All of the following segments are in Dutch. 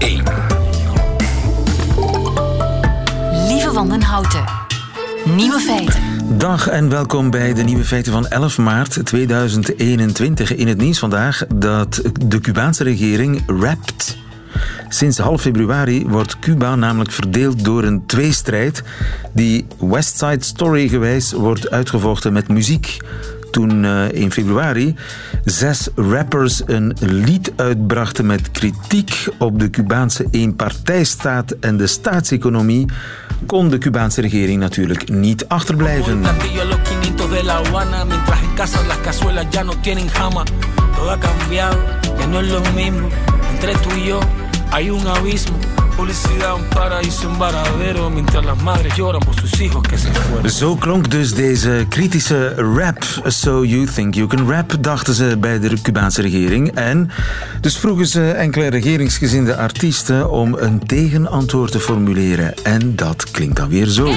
1. Lieve van den Houten. Nieuwe feiten. Dag en welkom bij de nieuwe feiten van 11 maart 2021. In het nieuws vandaag dat de Cubaanse regering rapt. Sinds half februari wordt Cuba namelijk verdeeld door een tweestrijd die West Side Story gewijs wordt uitgevochten met muziek toen uh, in februari zes rappers een lied uitbrachten met kritiek op de Cubaanse eenpartijstaat en de staatseconomie, kon de Cubaanse regering natuurlijk niet achterblijven. Publicidad, un paraíso, un varadero, mientras las madres lloran por sus hijos que se fueron. Zo klonk dus deze kritische rap. So you think you can rap, dachten ze bij de Cubaanse regering. En dus vroegen ze enkele regeringsgezinde artiesten om een tegenantwoord te formuleren. En dat klinkt dan weer zo.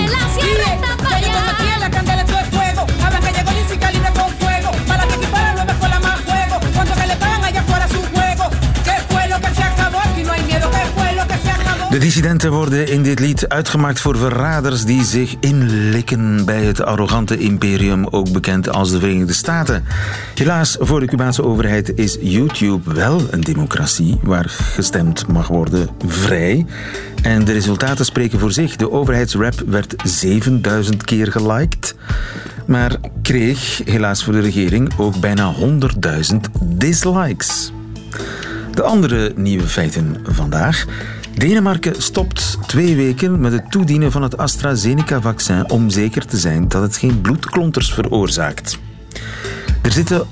De dissidenten worden in dit lied uitgemaakt voor verraders die zich inlikken bij het arrogante imperium, ook bekend als de Verenigde Staten. Helaas, voor de Cubaanse overheid is YouTube wel een democratie waar gestemd mag worden vrij. En de resultaten spreken voor zich. De overheidsrap werd 7000 keer geliked, maar kreeg helaas voor de regering ook bijna 100.000 dislikes. De andere nieuwe feiten vandaag. Denemarken stopt twee weken met het toedienen van het AstraZeneca-vaccin om zeker te zijn dat het geen bloedklonters veroorzaakt. Er zitten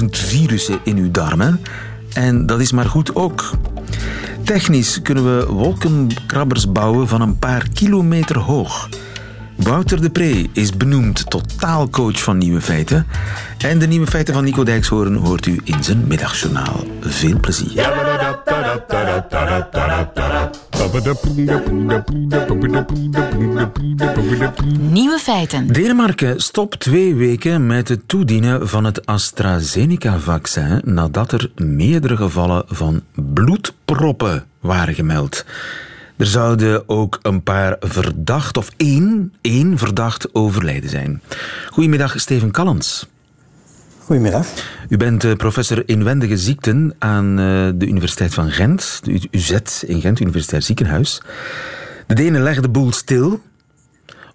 140.000 virussen in uw darmen en dat is maar goed ook. Technisch kunnen we wolkenkrabbers bouwen van een paar kilometer hoog. Wouter de Pre is benoemd tot taalcoach van Nieuwe Feiten. En de Nieuwe Feiten van Nico Dijkshoorn hoort u in zijn middagjournaal. Veel plezier. Nieuwe feiten. Denemarken stopt twee weken met het toedienen van het AstraZeneca-vaccin nadat er meerdere gevallen van bloedproppen waren gemeld. Er zouden ook een paar verdacht, of één, één verdacht overlijden zijn. Goedemiddag, Steven Callens. Goedemiddag. U bent eh, professor inwendige ziekten aan eh, de Universiteit van Gent, de UZ in Gent, Universitair Ziekenhuis. De Denen legden de boel stil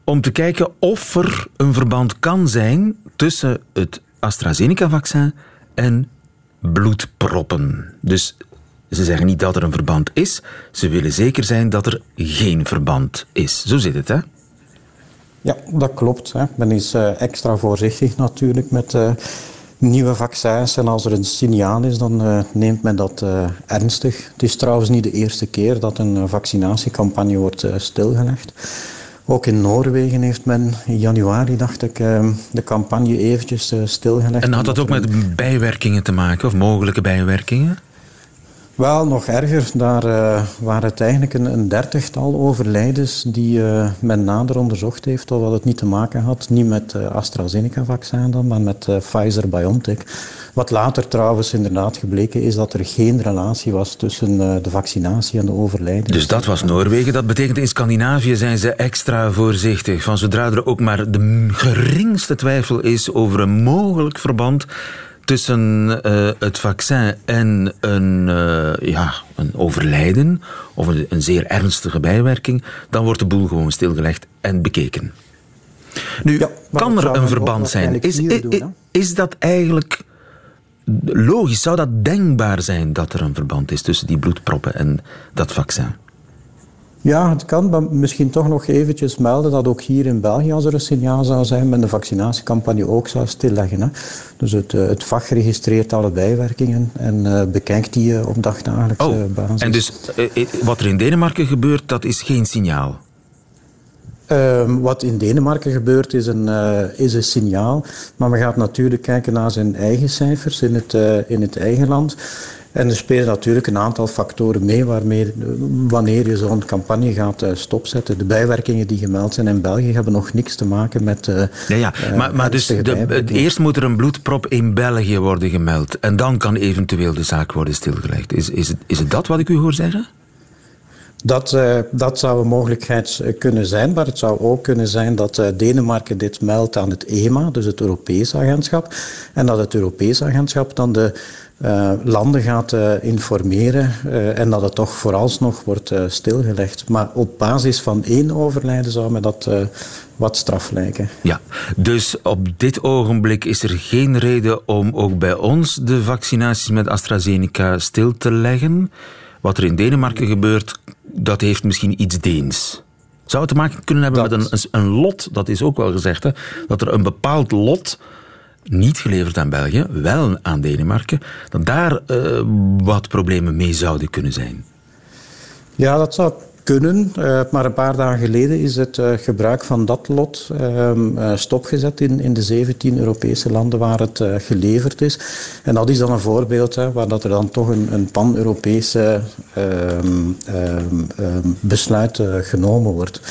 om te kijken of er een verband kan zijn tussen het AstraZeneca-vaccin en bloedproppen. Dus ze zeggen niet dat er een verband is, ze willen zeker zijn dat er geen verband is. Zo zit het, hè? Ja, dat klopt. Hè. Men is uh, extra voorzichtig natuurlijk met nieuwe vaccins. En als er een signaal is, dan uh, neemt men dat ernstig. Het is trouwens niet de eerste keer dat een vaccinatiecampagne wordt stilgelegd. Ook in Noorwegen heeft men in januari, dacht ik, de campagne eventjes stilgelegd. En had dat ook met bijwerkingen te maken, of mogelijke bijwerkingen? Wel, nog erger. Daar uh, waren het eigenlijk een, een, dertigtal overlijdens die uh, men nader onderzocht heeft, of wat het niet te maken had, niet met uh, AstraZeneca-vaccin dan, maar met Pfizer-BioNTech. Wat later trouwens inderdaad gebleken is dat er geen relatie was tussen de vaccinatie en de overlijden. Dus dat was Noorwegen. Dat betekent in Scandinavië zijn ze extra voorzichtig. Van zodra er ook maar de geringste twijfel is over een mogelijk verband tussen uh, het vaccin en een, uh, ja, een overlijden of een, een, zeer ernstige bijwerking, dan wordt de boel gewoon stilgelegd en bekeken. Nu, ja, kan er een verband zijn? Is, is, doen, is dat eigenlijk logisch? Zou dat denkbaar zijn dat er een verband is tussen die bloedproppen en dat vaccin? Ja, het kan, maar misschien toch nog eventjes melden dat ook hier in België, als er een signaal zou zijn, men de vaccinatiecampagne ook zou stilleggen. Hè. Dus het, eh, het vak registreert alle bijwerkingen en uh, bekijkt die uh, op dagdagelijkse oh, basis. En dus wat er in Denemarken gebeurt, dat is geen signaal? Ehm, wat in Denemarken gebeurt is een, uh, is een signaal. Maar we gaan natuurlijk kijken naar zijn eigen cijfers in het, uh, in het eigen land. En er spelen natuurlijk een aantal factoren mee waarmee, wanneer je zo'n campagne gaat uh, stopzetten. De bijwerkingen die gemeld zijn in België hebben nog niks te maken met. Uh, ja, ja. maar, maar dus de, eerst moet er een bloedprop in België worden gemeld. En dan kan eventueel de zaak worden stilgelegd. Is, is, het, is het dat wat ik u hoor zeggen? Dat, dat zou een mogelijkheid kunnen zijn, maar het zou ook kunnen zijn dat Denemarken dit meldt aan het EMA, dus het Europees agentschap, en dat het Europees agentschap dan de uh, landen gaat informeren en dat het toch vooralsnog wordt stilgelegd. Maar op basis van één overlijden zou me dat wat straf lijken. Ja, dus op dit ogenblik is er geen reden om ook bij ons de vaccinaties met AstraZeneca stil te leggen. Wat er in Denemarken gebeurt, dat heeft misschien iets Deens. Zou het te maken kunnen hebben met een, een, lot, dat is ook wel gezegd, hè, dat er een bepaald lot, niet geleverd aan België, wel aan Denemarken, dat daar uh, wat problemen mee zouden kunnen zijn? Ja, dat zou kunnen. Uh, maar een paar dagen geleden is het uh, gebruik van dat lot uh, stopgezet in, in de 17 Europese landen waar het geleverd is. En dat is dan een voorbeeld hè, waar dat er dan toch een, een pan-Europese ehm, ehm, besluit genomen wordt.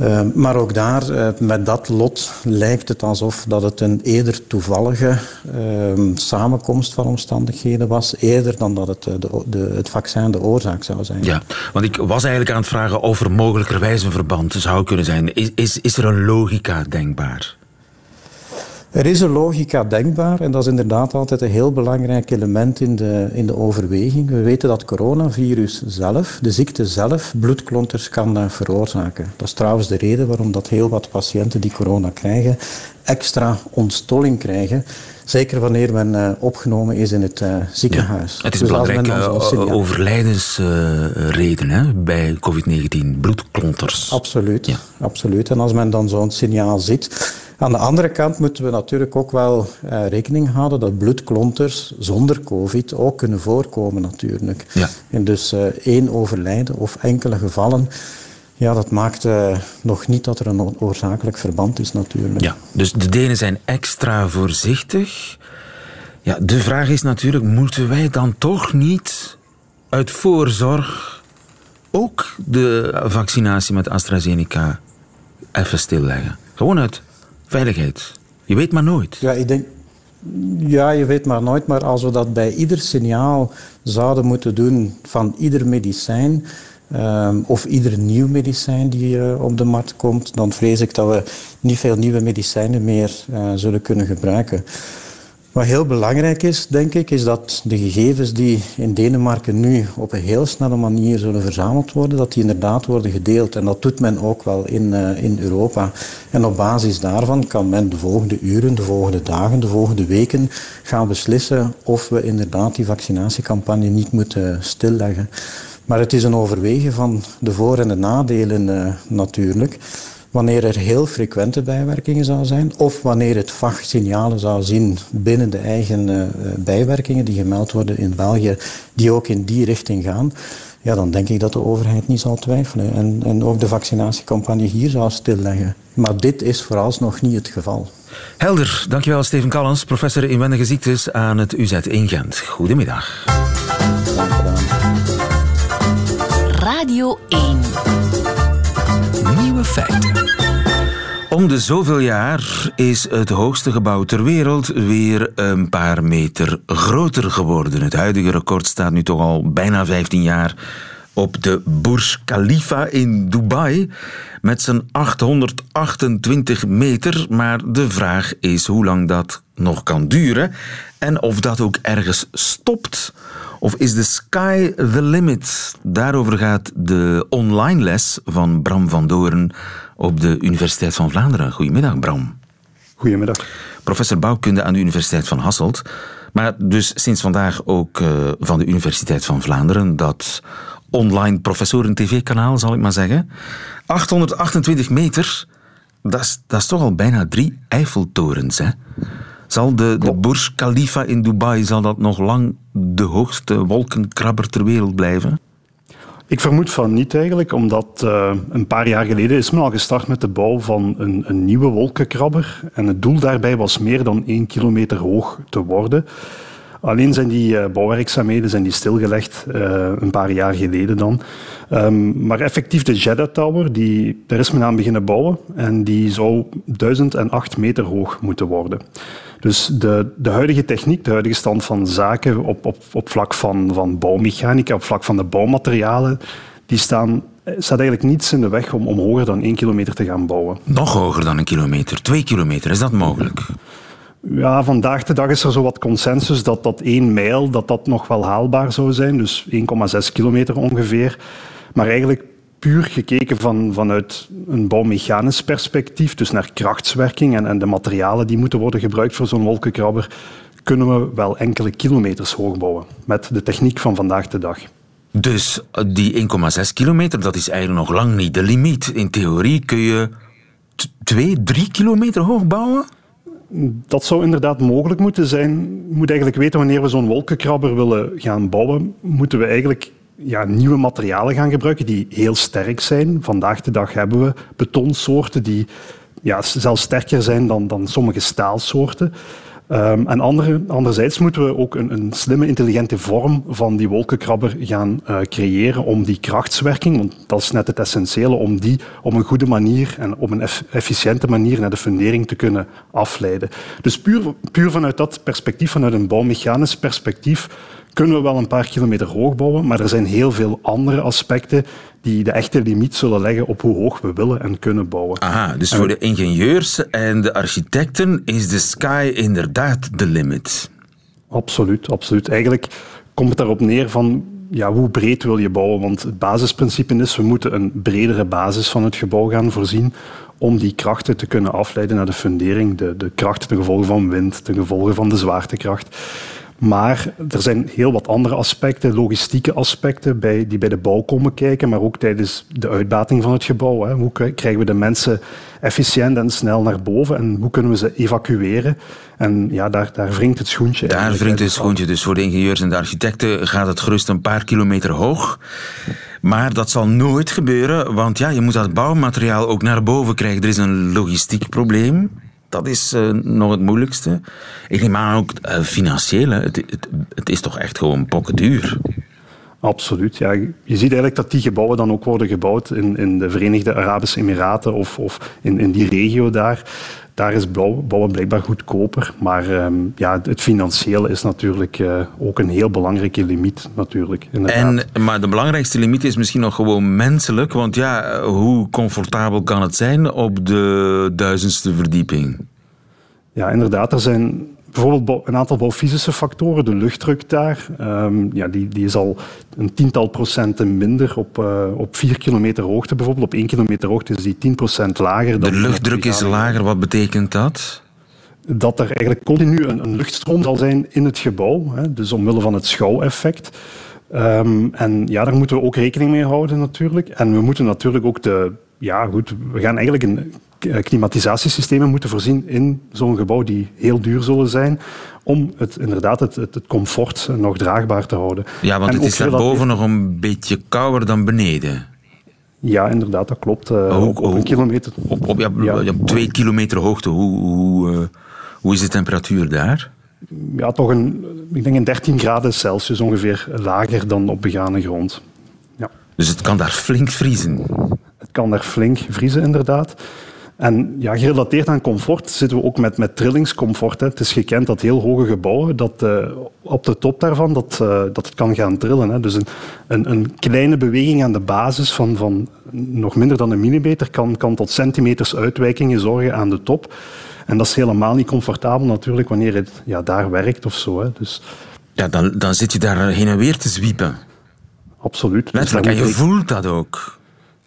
Uh, maar ook daar, uh, met dat lot, lijkt het alsof dat het een eerder toevallige uh, samenkomst van omstandigheden was, eerder dan dat het de, de, het vaccin de oorzaak zou zijn. Ja, want ik was eigenlijk aan het vragen of er mogelijkerwijs een verband zou kunnen zijn. Is, is er een logica denkbaar? Er is een logica denkbaar en dat is inderdaad altijd een heel belangrijk element in de, in de overweging. We weten dat coronavirus zelf, de ziekte zelf, bloedklonters kan uh, veroorzaken. Dat is trouwens de reden waarom dat heel wat patiënten die corona krijgen extra ontstolling krijgen. Zeker wanneer men uh, opgenomen is in het uh, ziekenhuis. Ja, het is dus een belangrijke overlijdensreden uh, bij COVID-19, bloedklonters. Absoluut, ja. absoluut. En als men dan zo'n signaal ziet, aan de andere kant moeten we natuurlijk ook wel uh, rekening houden dat bloedklonters zonder COVID ook kunnen voorkomen natuurlijk. Ja. En dus uh, één overlijden of enkele gevallen, ja, dat maakt uh, nog niet dat er een oorzakelijk verband is natuurlijk. Ja, dus de Denen zijn extra voorzichtig. Ja, de vraag is natuurlijk, moeten wij dan toch niet uit voorzorg ook de vaccinatie met AstraZeneca even stilleggen? Gewoon uit veiligheid. Je weet maar nooit. Ja, ik denk, ja, je weet maar nooit. Maar als we dat bij ieder signaal zouden moeten doen van ieder medicijn. Um, of ieder nieuw medicijn die uh, op de markt komt, dan vrees ik dat we niet veel nieuwe medicijnen meer uh, zullen kunnen gebruiken. Wat heel belangrijk is, denk ik, is dat de gegevens die in Denemarken nu op een heel snelle manier zullen verzameld worden, dat die inderdaad worden gedeeld. En dat doet men ook wel in, uh, in Europa. En op basis daarvan kan men de volgende uren, de volgende dagen, de volgende weken gaan beslissen of we inderdaad die vaccinatiecampagne niet moeten stilleggen. Maar het is een overwegen van de voor- en de nadelen uh, natuurlijk wanneer er heel frequente bijwerkingen zou zijn, of wanneer het VAG signalen zou zien binnen de eigen uh, bijwerkingen die gemeld worden in België, die ook in die richting gaan, ja, dan denk ik dat de overheid niet zal twijfelen. En, en ook de vaccinatiecampagne hier zou stilleggen. Maar dit is vooralsnog niet het geval. Helder, dankjewel Steven Callens, professor inwendige ziektes aan het UZ in Gent. Goedemiddag. Radio 1 Nieuwe feiten. Om de zoveel jaar is het hoogste gebouw ter wereld weer een paar meter groter geworden. Het huidige record staat nu toch al bijna 15 jaar op de Burj Khalifa in Dubai met zijn 828 meter. Maar de vraag is hoe lang dat nog kan duren en of dat ook ergens stopt. Of is the sky the limit? Daarover gaat de online les van Bram van Doorn op de Universiteit van Vlaanderen. Goedemiddag, Bram. Goedemiddag. Professor bouwkunde aan de Universiteit van Hasselt. Maar dus sinds vandaag ook uh, van de Universiteit van Vlaanderen, dat online professoren-tv-kanaal, zal ik maar zeggen. 828 meter, dat is, dat is toch al bijna drie Eiffeltorens, hè? Zal de, de Burj Khalifa in Dubai zal dat nog lang de hoogste wolkenkrabber ter wereld blijven? Ik vermoed van niet eigenlijk, omdat uh, een paar jaar geleden is men al gestart met de bouw van een, een nieuwe wolkenkrabber. En het doel daarbij was meer dan één kilometer hoog te worden. Alleen zijn die uh, bouwwerkzaamheden zijn die stilgelegd uh, een paar jaar geleden dan. Um, maar effectief de Jeddah Tower, die, daar is men aan beginnen bouwen en die zou 1008 meter hoog moeten worden. Dus de, de huidige techniek, de huidige stand van zaken op, op, op vlak van, van bouwmechanica, op vlak van de bouwmaterialen, die staan staat eigenlijk niets in de weg om, om hoger dan één kilometer te gaan bouwen. Nog hoger dan een kilometer, twee kilometer, is dat mogelijk? Ja, vandaag de dag is er zo wat consensus dat dat één mijl dat dat nog wel haalbaar zou zijn, dus 1,6 kilometer ongeveer. Maar eigenlijk puur gekeken van, vanuit een bouwmechanisch perspectief, dus naar krachtswerking en, en de materialen die moeten worden gebruikt voor zo'n wolkenkrabber, kunnen we wel enkele kilometers hoog bouwen met de techniek van vandaag de dag. Dus die 1,6 kilometer, dat is eigenlijk nog lang niet de limiet. In theorie kun je 2, 3 kilometer hoog bouwen? Dat zou inderdaad mogelijk moeten zijn. Je moet eigenlijk weten wanneer we zo'n wolkenkrabber willen gaan bouwen, moeten we eigenlijk ja, nieuwe materialen gaan gebruiken die heel sterk zijn. Vandaag de dag hebben we betonsoorten die ja, zelfs sterker zijn dan, dan sommige staalsoorten. Um, en andere, anderzijds moeten we ook een, een, slimme, intelligente vorm van die wolkenkrabber gaan uh, creëren om die krachtswerking, want dat is net het essentiële, om die op een goede manier en op een efficiënte manier naar de fundering te kunnen afleiden. Dus puur, puur vanuit dat perspectief, vanuit een bouwmechanisch perspectief, kunnen we wel een paar kilometer hoog bouwen, maar er zijn heel veel andere aspecten die de echte limiet zullen leggen op hoe hoog we willen en kunnen bouwen. Aha, dus voor de ingenieurs en de architecten is de sky inderdaad de limit. Absoluut, absoluut. Eigenlijk komt het daarop neer van ja, hoe breed wil je bouwen? Want het basisprincipe is, we moeten een bredere basis van het gebouw gaan voorzien om die krachten te kunnen afleiden naar de fundering, de, de krachten ten gevolge van wind, ten gevolge van de zwaartekracht. Maar er zijn heel wat andere aspecten, logistieke aspecten, bij, die bij de bouw komen kijken, maar ook tijdens de uitbating van het gebouw. Hè. Hoe krijgen we de mensen efficiënt en snel naar boven en hoe kunnen we ze evacueren? En ja, daar, daar wringt het schoentje. Daar wringt het schoentje. Dus voor de ingenieurs en de architecten gaat het gerust een paar kilometer hoog. Maar dat zal nooit gebeuren, want ja, je moet dat bouwmateriaal ook naar boven krijgen. Er is een logistiek probleem. Dat is uh, nog het moeilijkste. Ik neem aan ook uh, financieel. Het, het, het, is toch echt gewoon duur. Absoluut. Ja. Je ziet eigenlijk dat die gebouwen dan ook worden gebouwd in, in de Verenigde Arabische Emiraten of, of in, in die regio daar daar is bouwen blijkbaar goedkoper. Maar um, ja, het financiële is natuurlijk uh, ook een heel belangrijke limiet. Natuurlijk, en, maar de belangrijkste limiet is misschien nog gewoon menselijk. Want ja, hoe comfortabel kan het zijn op de duizendste verdieping? Ja, inderdaad. Er zijn bijvoorbeeld een aantal bouwfysische factoren. De luchtdruk daar, um, ja, die, die is al een tiental procenten minder op, uh, op vier kilometer hoogte. Bijvoorbeeld op één kilometer hoogte is die 10 procent lager. Dan de luchtdruk is lager, wat betekent dat? Dat er eigenlijk continu een, een luchtstroom zal zijn in het gebouw. Hè, dus omwille van het schouweffect. Um, en ja, daar moeten we ook rekening mee houden natuurlijk. En we moeten natuurlijk ook de... Ja, goed, we gaan eigenlijk een eh, klimatisatiesystemen moeten voorzien in zo'n gebouw die heel duur zullen zijn, om het, inderdaad het, het, comfort nog draagbaar te houden. Ja, want het is daarboven nog een beetje kouder dan beneden. Ja, inderdaad, dat klopt. Uh, op, een kilometer. Op, op, ja, ja. twee kilometer hoogte, hoe, hoe, uh, hoe is de temperatuur daar? Ja, toch een, ik denk een 13 graden Celsius ongeveer lager dan op begane grond. Ja. Dus het kan daar flink vriezen? Het kan daar flink vriezen, inderdaad. En ja, gerelateerd aan comfort zitten we ook met, met trillingscomfort. Hè. Het is gekend dat heel hoge gebouwen, dat, uh, op de top daarvan, dat, uh, dat het kan gaan trillen. Hè. Dus een, een, een, kleine beweging aan de basis van, van nog minder dan een millimeter kan, kan tot centimeters uitwijkingen zorgen aan de top. En dat is helemaal niet comfortabel natuurlijk wanneer het ja, daar werkt of zo. Hè. Dus, ja, dan, dan zit je daar heen en weer te zwiepen. Absoluut. Letterlijk, en je voelt dat ook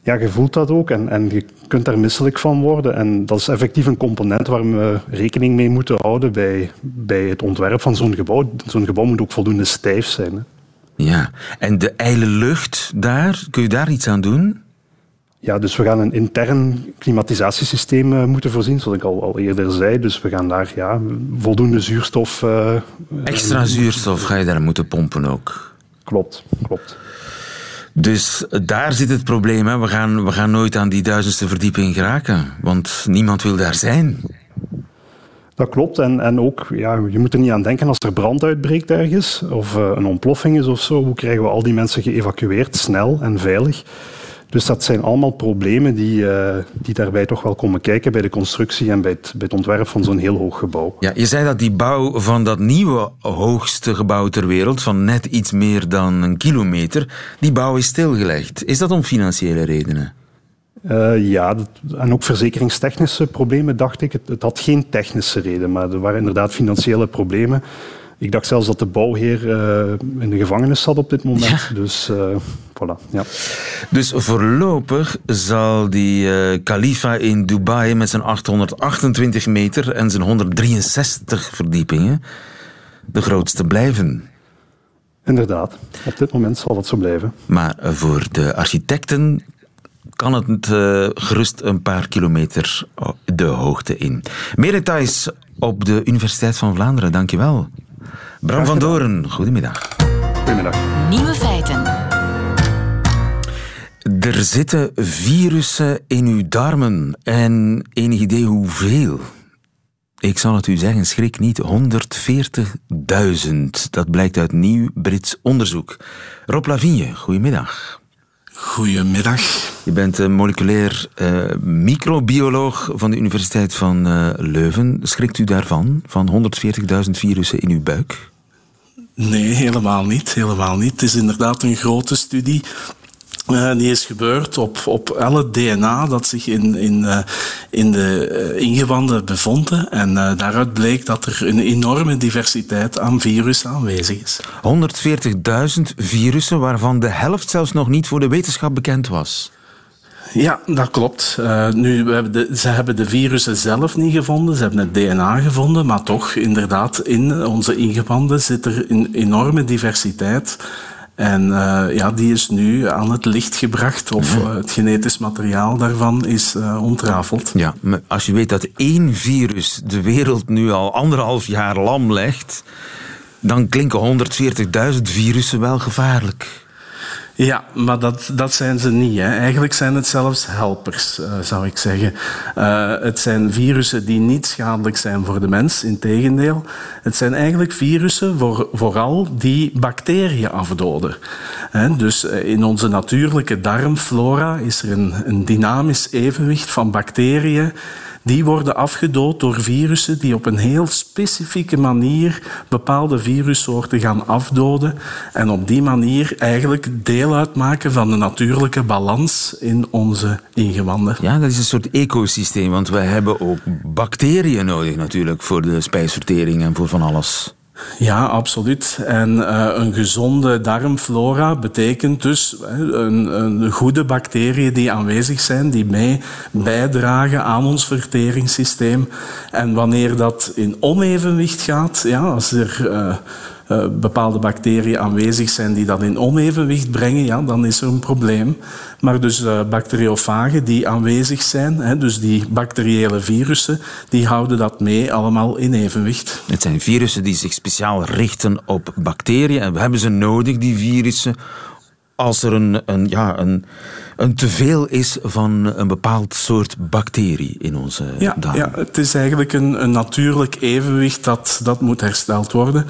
ja, je voelt dat ook en, en je kunt daar misselijk van worden. En dat is effectief een component waar we rekening mee moeten houden bij, bij het ontwerp van zo'n gebouw. Zo'n gebouw moet ook voldoende stijf zijn. Hè. Ja, en de ijle lucht daar, kun je daar iets aan doen? Ja, dus we gaan een intern klimatisatiesysteem uh, moeten voorzien, zoals ik al, al eerder zei. Dus we gaan daar ja, voldoende zuurstof... Uh, Extra zuurstof ga je daar moeten pompen ook? Klopt, klopt. Dus daar zit het probleem. Hè. We, gaan, we gaan nooit aan die duizendste verdieping geraken, want niemand wil daar zijn. Dat klopt. En, en ook, ja, je moet er niet aan denken als er brand uitbreekt ergens of uh, een ontploffing is of zo. Hoe krijgen we al die mensen geëvacueerd, snel en veilig? Dus dat zijn allemaal problemen die, uh, die daarbij toch wel komen kijken bij de constructie en bij het, bij het ontwerp van zo'n heel hoog gebouw. Ja, je zei dat die bouw van dat nieuwe hoogste gebouw ter wereld, van net iets meer dan een kilometer, die bouw is stilgelegd. Is dat om financiële redenen? Uh, ja, dat, en ook verzekeringstechnische problemen, dacht ik. Het, het, had geen technische reden, maar er waren inderdaad financiële problemen. Ik dacht zelfs dat de bouwheer uh, in de gevangenis zat op dit moment. Ja. Dus uh, voilà, ja. Dus voorlopig zal die uh, Khalifa in Dubai met zijn 828 meter en zijn 163 verdiepingen de grootste blijven. Inderdaad, op dit moment zal dat zo blijven. Maar voor de architecten kan het uh, gerust een paar kilometer de hoogte in. Meer details op de Universiteit van Vlaanderen, dankjewel. Bram van Doren, goedemiddag. Goedemiddag. Nieuwe feiten. Er zitten virussen in uw darmen en enig idee hoeveel? Ik zal het u zeggen, schrik niet, 140.000. Dat blijkt uit nieuw Brits onderzoek. Rob Lavigne, goedemiddag. Goedemiddag. Je bent een moleculair uh, microbioloog van de Universiteit van uh, Leuven. Schrikt u daarvan, van 140.000 virussen in uw buik? Nee, helemaal niet. Helemaal niet. Het is inderdaad een grote studie. Uh, die is gebeurd op, op elk DNA dat zich in, in, uh, in de uh, ingewanden bevonden. En daaruit bleek dat er een enorme diversiteit aan virussen aanwezig is. 140.000 virussen, waarvan de helft zelfs nog niet voor de wetenschap bekend was. Ja, dat klopt. Uh, nu, we hebben de, ze hebben de virussen zelf niet gevonden, ze hebben het DNA gevonden, maar toch, inderdaad, in onze ingewanden zit er een enorme diversiteit. En uh, ja, die is nu aan het licht gebracht, of uh, het genetisch materiaal daarvan is uh, ontrafeld. Ja, maar als je weet dat één virus de wereld nu al anderhalf jaar lam legt, dan klinken 140.000 virussen wel gevaarlijk. Ja, maar dat, dat zijn ze niet. Hè. Eigenlijk zijn het zelfs helpers, uh, zou ik zeggen. Uh, het zijn virussen die niet schadelijk zijn voor de mens, integendeel. Het zijn eigenlijk virussen voor, vooral die bacteriën afdoden. Hè. Dus uh, in onze natuurlijke darmflora is er een, een dynamisch evenwicht van bacteriën die worden afgedood door virussen die op een heel specifieke manier bepaalde virussoorten gaan afdoden en op die manier eigenlijk deel uitmaken van de natuurlijke balans in onze ingewanden. Ja, dat is een soort ecosysteem, want wij hebben ook bacteriën nodig natuurlijk voor de spijsvertering en voor van alles. Ja, absoluut. En uh, een gezonde darmflora betekent dus een, een, goede bacteriën die aanwezig zijn, die mee bijdragen aan ons verteringssysteem. En wanneer dat in onevenwicht gaat, ja, als er uh, uh, bepaalde bacteriën aanwezig zijn die dat in onevenwicht brengen, ja, dan is er een probleem. Maar dus uh, bacteriofagen die aanwezig zijn, hè, dus die bacteriële virussen, die houden dat mee allemaal in evenwicht. Het zijn virussen die zich speciaal richten op bacteriën en we hebben ze nodig, die virussen, als er een, een, ja, een, een teveel is van een bepaald soort bacterie in onze ja, darm. Ja, het is eigenlijk een, een natuurlijk evenwicht dat, dat moet hersteld worden.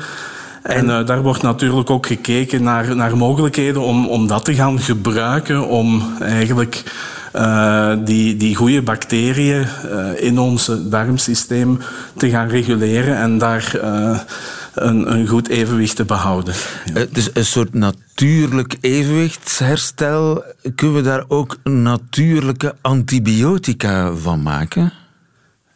En uh, daar wordt natuurlijk ook gekeken naar, naar mogelijkheden om, om dat te gaan gebruiken om eigenlijk uh, die, die goede bacteriën uh, in ons darmsysteem te gaan reguleren en daar een, een goed evenwicht te behouden. Ja. Dus een soort natuurlijk evenwichtsherstel. Kunnen we daar ook natuurlijke antibiotica van maken?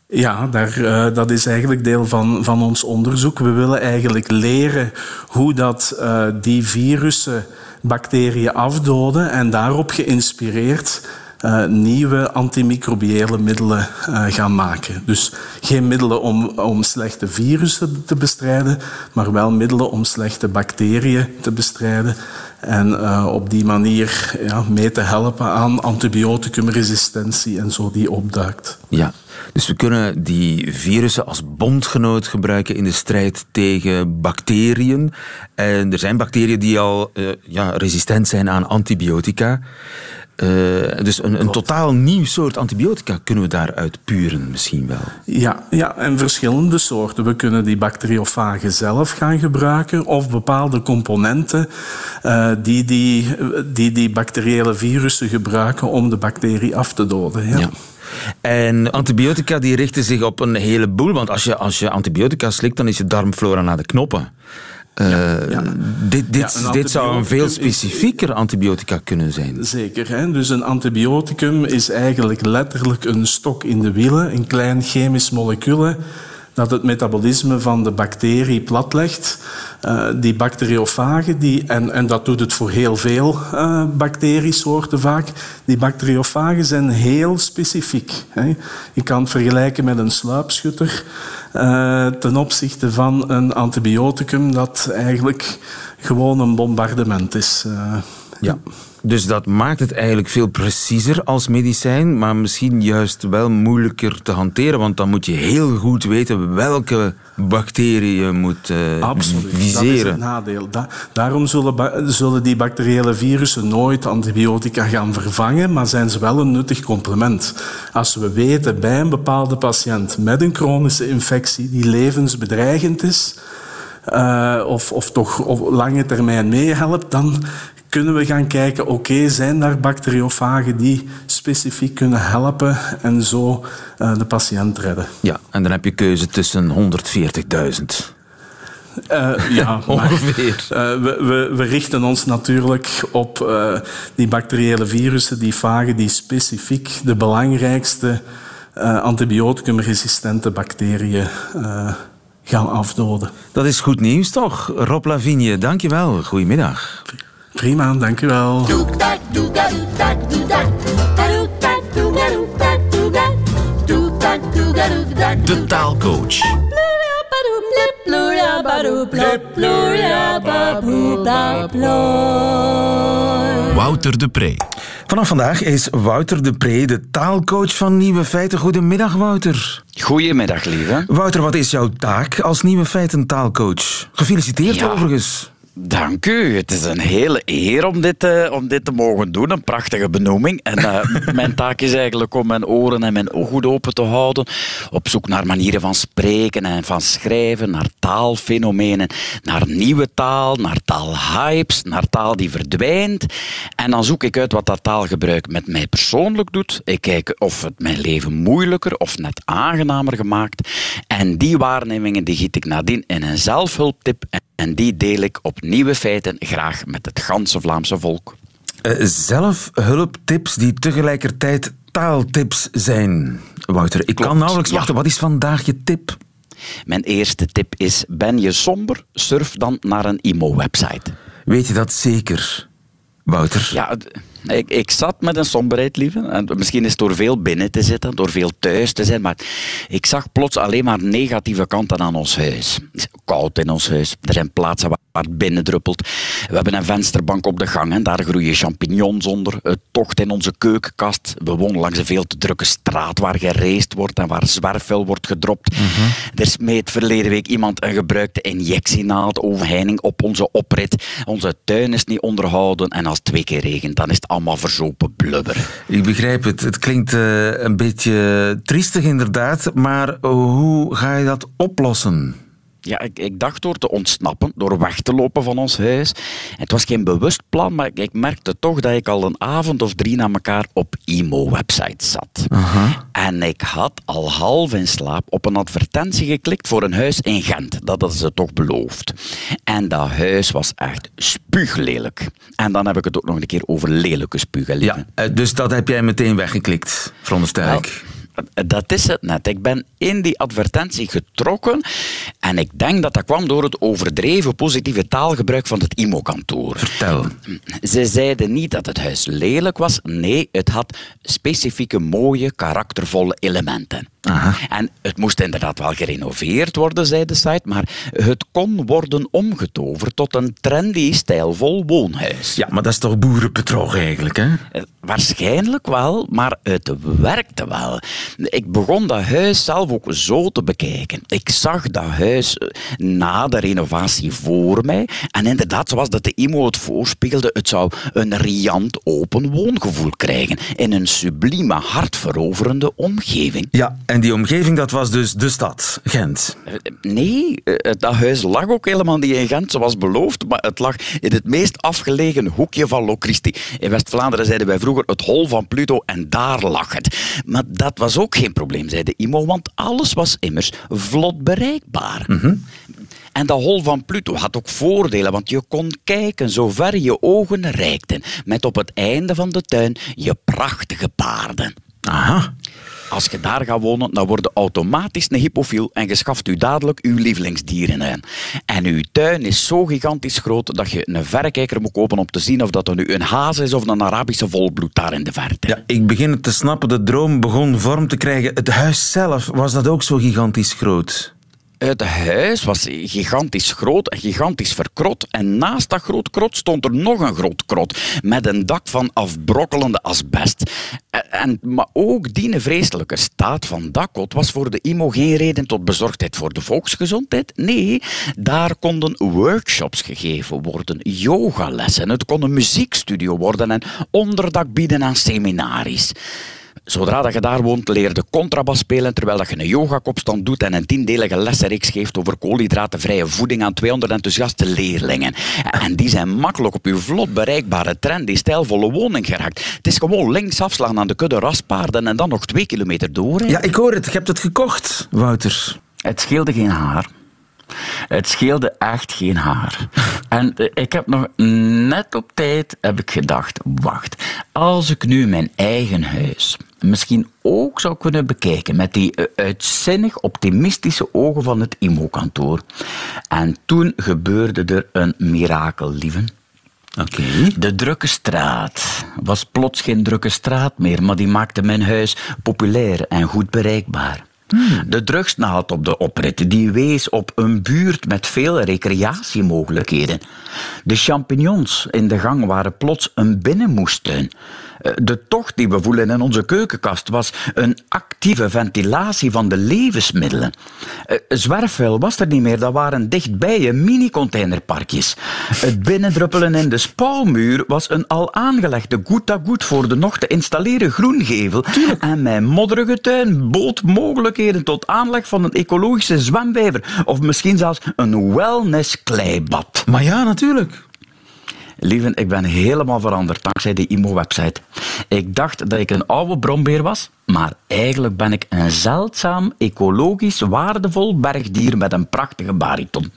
Ja, daar, uh, dat is eigenlijk deel van, van ons onderzoek. We willen eigenlijk leren hoe dat, uh, die virussen bacteriën afdoden en daarop geïnspireerd uh, nieuwe antimicrobiële middelen gaan maken. Dus geen middelen om, om slechte virussen te bestrijden, maar wel middelen om slechte bacteriën te bestrijden. En op die manier ja, mee te helpen aan antibioticumresistentie en zo die opduikt. Ja, Dus we kunnen die virussen als bondgenoot gebruiken in de strijd tegen bacteriën. En er zijn bacteriën die al uh, ja, resistent zijn aan antibiotica. Uh, dus een, een totaal nieuw soort antibiotica kunnen we daaruit puren misschien wel. Ja, ja, en verschillende soorten. We kunnen die bacteriofagen zelf gaan gebruiken of bepaalde componenten uh, die, die, die die bacteriële virussen gebruiken om de bacterie af te doden. Ja. ja. En antibiotica die richten zich op een heleboel, want als je, als je antibiotica slikt, dan is je darmflora naar de knoppen. Uh, Dit, dit, dit zou een veel specifieker antibiotica kunnen zijn. Zeker. Hè? Dus een antibioticum is eigenlijk letterlijk een stok in de wielen, een klein chemisch molecuul dat het metabolisme van de bacterie platlegt. Uh, die bacteriofagen, die, en, en dat doet het voor heel veel uh, bacteriesoorten vaak, die bacteriofagen zijn heel specifiek. Hè. Je kan het vergelijken met een sluipschutter uh, ten opzichte van een antibioticum dat eigenlijk gewoon een bombardement is. ja. Dus dat maakt het eigenlijk veel preciezer als medicijn, maar misschien juist wel moeilijker te hanteren, want dan moet je heel goed weten welke bacteriën je moet uh, Absoluut, viseren. dat is het nadeel. daarom zullen, zullen die bacteriële virussen nooit antibiotica gaan vervangen, maar zijn ze wel een nuttig complement. Als we weten bij een bepaalde patiënt met een chronische infectie die levensbedreigend is, uh, of, of toch op lange termijn meehelpt, dan kunnen we gaan kijken, oké, zijn daar bacteriofagen die specifiek kunnen helpen en zo uh, de patiënt redden? Ja, en dan heb je keuze tussen 140.000. Uh, ja, ongeveer. Maar, uh, we, we, we, richten ons natuurlijk op uh, die bacteriële virussen, die vagen, die specifiek de belangrijkste antibioticumresistente bacteriën gaan afdoden. Dat is goed nieuws, toch? Rob Lavigne, dankjewel. Goedemiddag. Prima, dankjewel. De taalcoach. Wouter de Pre. Vanaf vandaag is Wouter de Pre de taalcoach van Nieuwe Feiten. Goedemiddag, Wouter. Goedemiddag, lieve. Wouter, wat is jouw taak als Nieuwe Feiten taalcoach? Gefeliciteerd ja. overigens. Dank u. Het is een hele eer om dit, uh, om dit te mogen doen. Een prachtige benoeming. En uh, mijn taak is eigenlijk om mijn oren en mijn ogen open te houden. Op zoek naar manieren van spreken en van schrijven, naar taalfenomenen, naar nieuwe taal, naar taalhypes, naar taal die verdwijnt. En dan zoek ik uit wat dat taalgebruik met mij persoonlijk doet. Ik kijk of het mijn leven moeilijker of net aangenamer gemaakt. En die waarnemingen die giet ik nadien in een zelfhulptip. En die deel ik op nieuwe feiten graag met het ganse Vlaamse volk. Uh, zelfhulptips die tegelijkertijd taaltips zijn. Wouter, ik kan nauwelijks wachten. Wat is vandaag je tip? Mijn eerste tip is: ben je somber? Surf dan naar een IMO-website. Weet je dat zeker, Wouter? Ja. Ik, ik zat met een somberheid, lieve. En misschien is het door veel binnen te zitten, door veel thuis te zijn. Maar ik zag plots alleen maar negatieve kanten aan ons huis. Het is koud in ons huis. Er zijn plaatsen waar binnen druppelt. We hebben een vensterbank op de gang en daar groeien champignons onder. Het tocht in onze keukenkast. We wonen langs een veel te drukke straat waar gereest wordt en waar zwerfvuil wordt gedropt. Mm -hmm. Er smeet verleden week iemand een gebruikte injectienaald overheining op onze oprit. Onze tuin is niet onderhouden en als het twee keer regent, dan is het allemaal verzopen blubber. Ik begrijp het. Het klinkt uh, een beetje triestig inderdaad, maar hoe ga je dat oplossen? Ja, ik, ik, dacht door te ontsnappen, door weg te lopen van ons huis. Het was geen bewust plan, maar ik merkte toch dat ik al een avond of drie na elkaar op emo-websites zat. En ik had al half in slaap op een advertentie geklikt voor een huis in Gent. Dat hadden ze toch beloofd. En dat huis was echt spuuglelijk. En dan heb ik het ook nog een keer over lelijke spugen. Ja, eh, dus dat heb jij meteen weggeklikt, veronderstel ik. Dat is het net. Ik ben in die advertentie getrokken en ik denk dat dat kwam door het overdreven positieve taalgebruik van het IMO-kantoor. Vertel. Ze zeiden niet dat het huis lelijk was. Nee, het had specifieke mooie, karaktervolle elementen. Aha. En het moest inderdaad wel gerenoveerd worden, zei de site, maar het kon worden omgetoverd tot een trendy, stijlvol woonhuis. Ja, maar dat is toch boerenbedrog eigenlijk, hè? Eh, waarschijnlijk wel, maar het werkte wel. Ik begon dat huis zelf ook zo te bekijken. Ik zag dat huis eh, na de renovatie voor mij. En inderdaad, zoals dat de IMO het voorspiegelde, het zou een riant open woongevoel krijgen in een sublieme, hartveroverende omgeving. Ja, en die omgeving, dat was dus de stad, Gent. Eh, nee, dat huis lag ook helemaal niet in Gent, zoals beloofd, maar het lag in het meest afgelegen hoekje van Locristi. In West-Vlaanderen zeiden wij vroeger het hol van Pluto en daar lag het. Maar dat was ook geen probleem, zei de IMO, want alles was immers vlot bereikbaar. Mhm. En dat hol van Pluto had ook voordelen, want je kon kijken zover je ogen reikten, met op het einde van de tuin je prachtige paarden. Aha. Als je daar gaat wonen, dan word je automatisch een hippofiel en je schaft u dadelijk uw lievelingsdieren aan. En uw tuin is zo gigantisch groot dat je een verrekijker moet kopen om te zien of dat er nu een haas is of een Arabische volbloed daar in de verte. Ja, ik begin het te snappen. De droom begon vorm te krijgen. Het huis zelf, was dat ook zo gigantisch groot? Het huis was gigantisch groot en gigantisch verkrot. En naast dat groot krot stond er nog een groot krot. Met een dak van afbrokkelende asbest. En, maar ook die vreselijke staat van dakkot was voor de IMO geen reden tot bezorgdheid voor de volksgezondheid. Nee, daar konden workshops gegeven worden, yogalessen. Het kon een muziekstudio worden en onderdak bieden aan seminaries. Zodra dat je daar woont, leer je contrabas spelen terwijl dat je een yogakopstand doet en een tiendelige lessenreeks geeft over koolhydratenvrije voeding aan 200 enthousiaste leerlingen. En die zijn makkelijk op uw vlot bereikbare trendy, stijlvolle woning geraakt. Het is gewoon links afslaan aan de kudde raspaarden en dan nog twee kilometer door. Ja, ik hoor het. Je hebt het gekocht, Wouter. Het scheelde geen haar. Het scheelde echt geen haar. En eh, ik heb nog net op tijd heb ik gedacht, wacht, als ik nu mijn eigen huis misschien ook zou kunnen bekijken met die eh, uitzinnig optimistische ogen van het IMO-kantoor. En toen gebeurde er een mirakel, lieven. Oké. De drukke straat was plots geen drukke straat meer, maar die maakte mijn huis populair en goed bereikbaar. De drugsnaald op de oprit die wees op een buurt met veel recreatiemogelijkheden. De champignons in de gang waren plots een binnenmoestuin. Eh, de tocht die we voelen in onze keukenkast was een actieve ventilatie van de levensmiddelen. Eh, zwerfvuil was er niet meer, dat waren dichtbij mini-containerparkjes. Het binnendruppelen in de spouwmuur was een al aangelegde goed à goed voor de nog te installeren groengevel. En mijn modderige tuin bood mogelijkheden tot aanleg van een ecologische zwemwijver of misschien zelfs een wellness-kleibad. Maar ja, natuurlijk. Lieven, ik ben helemaal veranderd dankzij die IMO-website. Ik dacht dat ik een oude brombeer was, maar eigenlijk ben ik een zeldzaam, ecologisch waardevol bergdier met een prachtige bariton.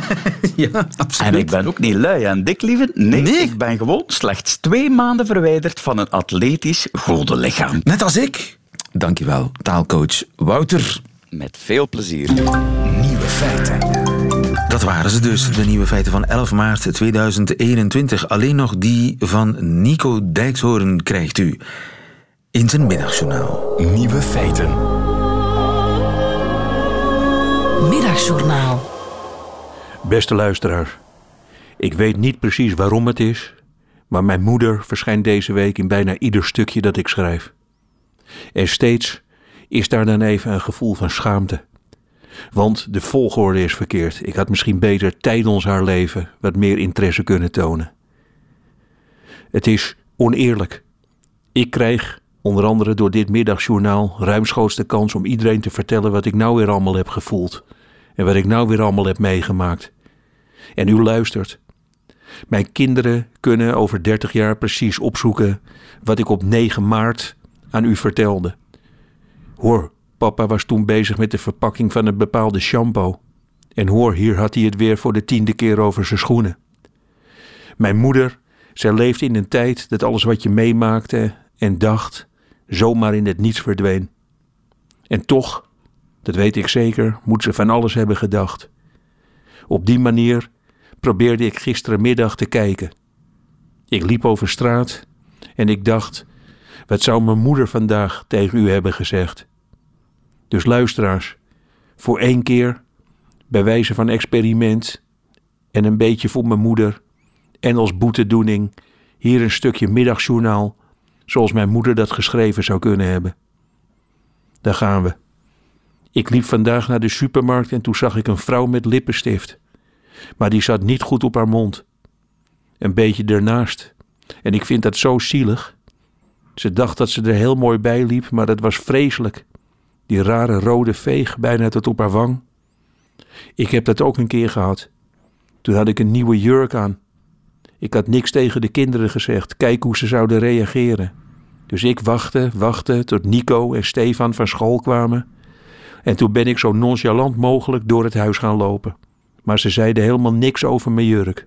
ja, absoluut. En ik ben ook niet lui en dik, lieven. Nee, ik ben gewoon slechts twee maanden verwijderd van een atletisch lichaam. Net als ik. Dankjewel, taalcoach Wouter. Met veel plezier. Nieuwe feiten. Dat waren ze dus, de nieuwe feiten van 11 maart 2021. Alleen nog die van Nico Dijkshoorn krijgt u in zijn middagjournaal. Nieuwe feiten. Middagjournaal. Beste luisteraar, ik weet niet precies waarom het is, maar mijn moeder verschijnt deze week in bijna ieder stukje dat ik schrijf. En steeds is daar dan even een gevoel van schaamte. Want de volgorde is verkeerd. Ik had misschien beter tijdens haar leven wat meer interesse kunnen tonen. Het is oneerlijk. Ik krijg, onder andere door dit middagjournaal, ruimschoots de kans om iedereen te vertellen wat ik nou weer allemaal heb gevoeld. En wat ik nou weer allemaal heb meegemaakt. En u luistert. Mijn kinderen kunnen over 30 jaar precies opzoeken wat ik op 9 maart aan u vertelde. Hoor, Papa was toen bezig met de verpakking van een bepaalde shampoo. En hoor, hier had hij het weer voor de tiende keer over zijn schoenen. Mijn moeder, zij leefde in een tijd dat alles wat je meemaakte en dacht, zomaar in het niets verdween. En toch, dat weet ik zeker, moet ze van alles hebben gedacht. Op die manier probeerde ik gisterenmiddag te kijken. Ik liep over straat en ik dacht: wat zou mijn moeder vandaag tegen u hebben gezegd? Dus luisteraars, voor één keer, bij wijze van experiment en een beetje voor mijn moeder en als boetedoening, hier een stukje middagjournaal, zoals mijn moeder dat geschreven zou kunnen hebben. Daar gaan we. Ik liep vandaag naar de supermarkt en toen zag ik een vrouw met lippenstift. Maar die zat niet goed op haar mond. Een beetje ernaast. En ik vind dat zo zielig. Ze dacht dat ze er heel mooi bij liep, maar dat was vreselijk. Die rare rode veeg bijna tot op haar wang. Ik heb dat ook een keer gehad. Toen had ik een nieuwe jurk aan. Ik had niks tegen de kinderen gezegd. Kijk hoe ze zouden reageren. Dus ik wachtte, wachtte tot Nico en Stefan van school kwamen. En toen ben ik zo nonchalant mogelijk door het huis gaan lopen. Maar ze zeiden helemaal niks over mijn jurk.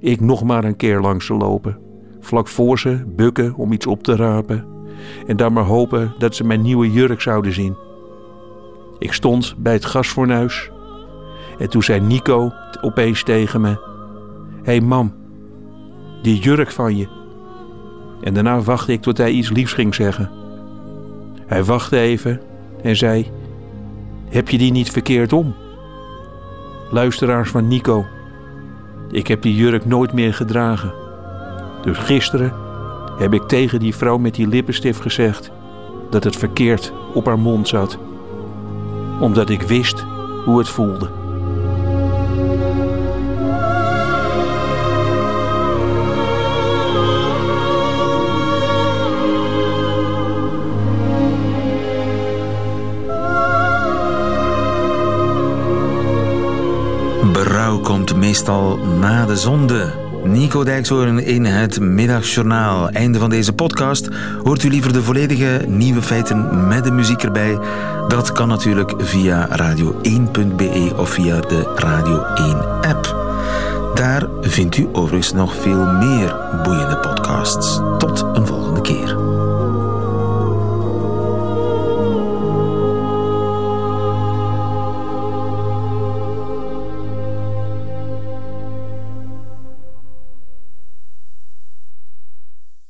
Ik nog maar een keer langs ze lopen. Vlak voor ze bukken om iets op te rapen. En dan maar hopen dat ze mijn nieuwe jurk zouden zien. Ik stond bij het gasfornuis. En toen zei Nico opeens tegen me: hey mam, die jurk van je. En daarna wachtte ik tot hij iets liefs ging zeggen. Hij wachtte even en zei: Heb je die niet verkeerd om? Luisteraars van Nico, ik heb die jurk nooit meer gedragen. Dus gisteren heb ik tegen die vrouw met die lippenstift gezegd dat het verkeerd op haar mond zat, omdat ik wist hoe het voelde. Berouw komt meestal na de zonde. Nico Dijkshoorn in het Middagjournaal. Einde van deze podcast. Hoort u liever de volledige nieuwe feiten met de muziek erbij? Dat kan natuurlijk via radio1.be of via de Radio 1-app. Daar vindt u overigens nog veel meer boeiende podcasts. Tot een volgende keer.